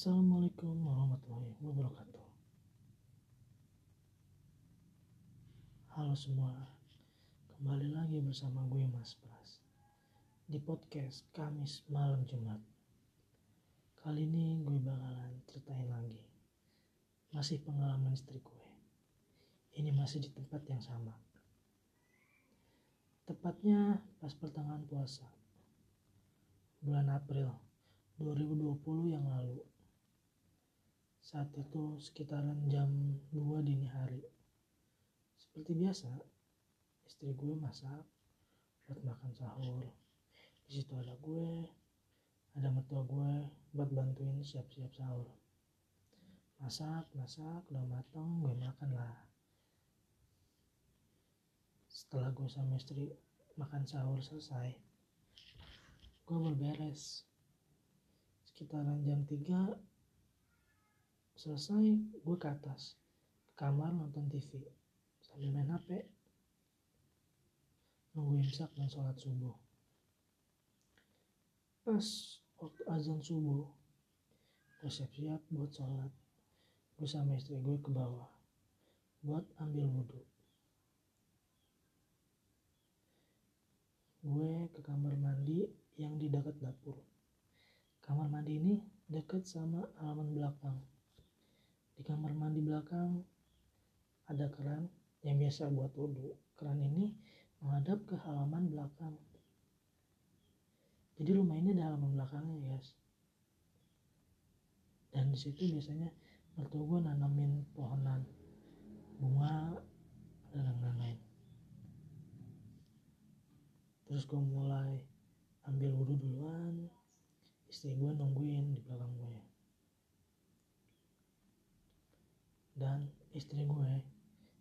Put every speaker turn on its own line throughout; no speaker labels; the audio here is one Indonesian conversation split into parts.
Assalamualaikum warahmatullahi wabarakatuh. Halo semua, kembali lagi bersama gue Mas Pras di podcast Kamis malam Jumat. Kali ini gue bakalan ceritain lagi masih pengalaman istri gue. Ini masih di tempat yang sama. Tepatnya pas pertengahan puasa bulan April 2020 yang lalu. Saat itu sekitaran jam 2 dini hari. Seperti biasa, istri gue masak buat makan sahur. Di situ ada gue, ada mertua gue buat bantuin siap-siap sahur. Masak, masak, udah matang, gue makan lah. Setelah gue sama istri makan sahur selesai, gue berberes. Sekitaran jam 3 selesai gue ke atas. Ke kamar nonton TV sambil main HP nunggu imsak dan sholat subuh. Pas waktu azan subuh gue siap-siap buat sholat. Gue sama istri gue ke bawah buat ambil wudhu. Gue ke kamar mandi yang di dekat dapur. Kamar mandi ini deket sama halaman belakang di kamar mandi belakang ada keran yang biasa buat wudhu. Keran ini menghadap ke halaman belakang. Jadi rumah ini ada halaman belakangnya guys. Dan di situ biasanya mertua gue nanamin pohonan bunga dan lain-lain. Terus gue mulai ambil wudhu duluan. Istri gue nungguin di belakang gue. Dan istri gue.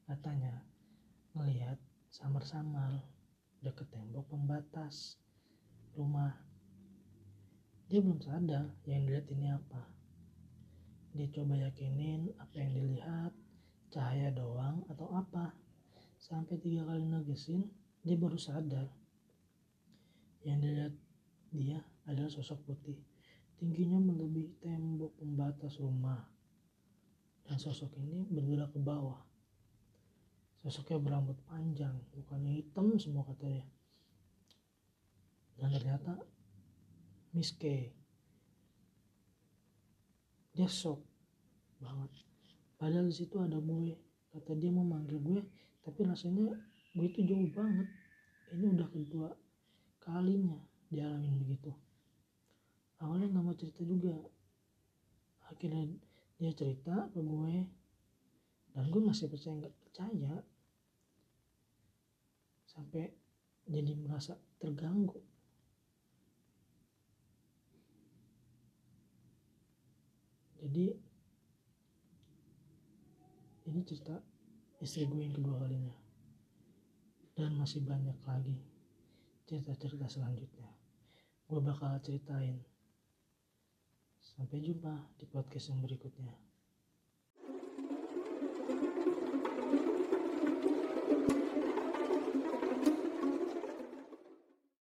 Katanya ngelihat samar-samar deket tembok pembatas rumah. Dia belum sadar yang dilihat ini apa. Dia coba yakinin apa yang dilihat cahaya doang atau apa. Sampai tiga kali negesin dia baru sadar. Yang dilihat dia adalah sosok putih. Tingginya melebihi tembok pembatas rumah dan sosok ini bergerak ke bawah. Sosoknya berambut panjang bukannya hitam semua katanya. Dan ternyata Miss K. Dia shock banget. Padahal di situ ada gue kata dia mau manggil gue tapi rasanya gue itu jauh banget. Ini udah kedua kalinya dialamin begitu. Awalnya nggak mau cerita juga. Akhirnya dia cerita ke gue. Dan gue masih percaya nggak percaya. Sampai jadi merasa terganggu. Jadi ini cerita istri gue yang kedua kalinya. Dan masih banyak lagi cerita-cerita selanjutnya. Gue bakal ceritain Sampai jumpa di podcast yang berikutnya.